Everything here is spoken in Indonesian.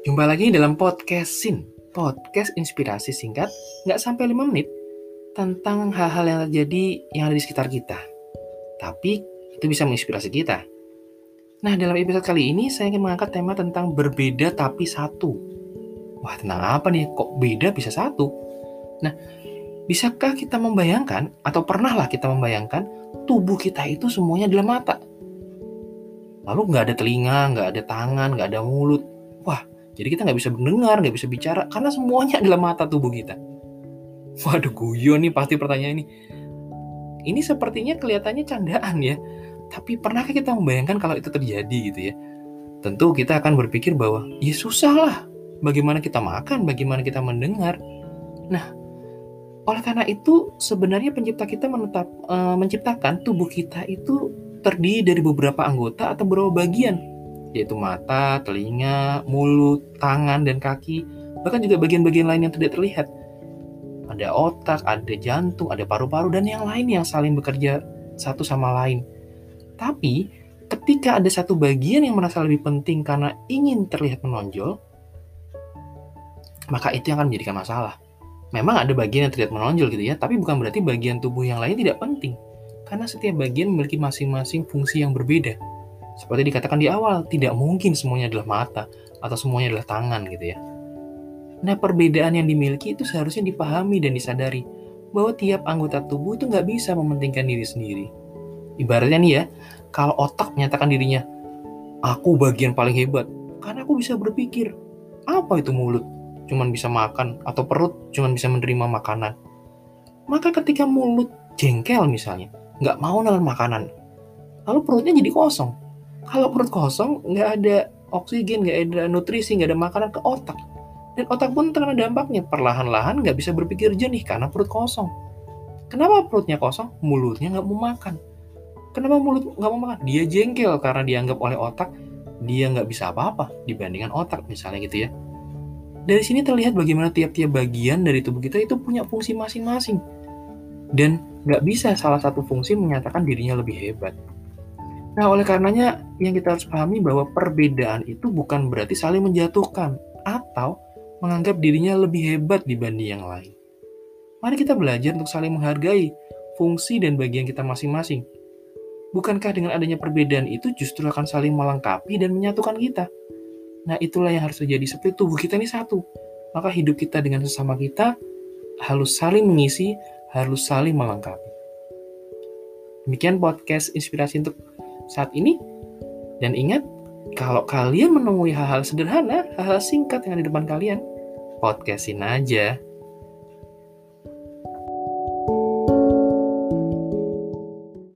Jumpa lagi dalam podcast Sin, podcast inspirasi singkat, nggak sampai 5 menit, tentang hal-hal yang terjadi yang ada di sekitar kita. Tapi itu bisa menginspirasi kita. Nah, dalam episode kali ini saya ingin mengangkat tema tentang berbeda tapi satu. Wah, tentang apa nih? Kok beda bisa satu? Nah, bisakah kita membayangkan, atau pernahlah kita membayangkan, tubuh kita itu semuanya adalah mata? Lalu nggak ada telinga, nggak ada tangan, nggak ada mulut. Wah, jadi kita nggak bisa mendengar, nggak bisa bicara, karena semuanya adalah mata tubuh kita. Waduh, guyon nih pasti pertanyaan ini. Ini sepertinya kelihatannya candaan ya. Tapi pernahkah kita membayangkan kalau itu terjadi gitu ya? Tentu kita akan berpikir bahwa ya susah lah. Bagaimana kita makan, bagaimana kita mendengar. Nah, oleh karena itu sebenarnya pencipta kita menetap, e, menciptakan tubuh kita itu terdiri dari beberapa anggota atau beberapa bagian yaitu mata, telinga, mulut, tangan, dan kaki, bahkan juga bagian-bagian lain yang tidak terlihat. Ada otak, ada jantung, ada paru-paru, dan yang lain yang saling bekerja satu sama lain. Tapi, ketika ada satu bagian yang merasa lebih penting karena ingin terlihat menonjol, maka itu yang akan menjadikan masalah. Memang ada bagian yang terlihat menonjol gitu ya, tapi bukan berarti bagian tubuh yang lain tidak penting. Karena setiap bagian memiliki masing-masing fungsi yang berbeda seperti dikatakan di awal, tidak mungkin semuanya adalah mata atau semuanya adalah tangan gitu ya. Nah perbedaan yang dimiliki itu seharusnya dipahami dan disadari bahwa tiap anggota tubuh itu nggak bisa mementingkan diri sendiri. Ibaratnya nih ya, kalau otak menyatakan dirinya, aku bagian paling hebat, karena aku bisa berpikir, apa itu mulut? Cuman bisa makan, atau perut cuman bisa menerima makanan. Maka ketika mulut jengkel misalnya, nggak mau nelan makanan, lalu perutnya jadi kosong, kalau perut kosong nggak ada oksigen nggak ada nutrisi nggak ada makanan ke otak. Dan otak pun terkena dampaknya. Perlahan-lahan nggak bisa berpikir jernih karena perut kosong. Kenapa perutnya kosong? Mulutnya nggak mau makan. Kenapa mulut nggak mau makan? Dia jengkel karena dianggap oleh otak dia nggak bisa apa-apa dibandingkan otak misalnya gitu ya. Dari sini terlihat bagaimana tiap-tiap bagian dari tubuh kita itu punya fungsi masing-masing. Dan nggak bisa salah satu fungsi menyatakan dirinya lebih hebat. Nah, oleh karenanya yang kita harus pahami bahwa perbedaan itu bukan berarti saling menjatuhkan atau menganggap dirinya lebih hebat dibanding yang lain. Mari kita belajar untuk saling menghargai fungsi dan bagian kita masing-masing. Bukankah dengan adanya perbedaan itu justru akan saling melengkapi dan menyatukan kita? Nah, itulah yang harus terjadi seperti tubuh kita ini satu. Maka hidup kita dengan sesama kita harus saling mengisi, harus saling melengkapi. Demikian podcast inspirasi untuk saat ini. Dan ingat, kalau kalian menemui hal-hal sederhana, hal-hal singkat yang ada di depan kalian, podcastin aja.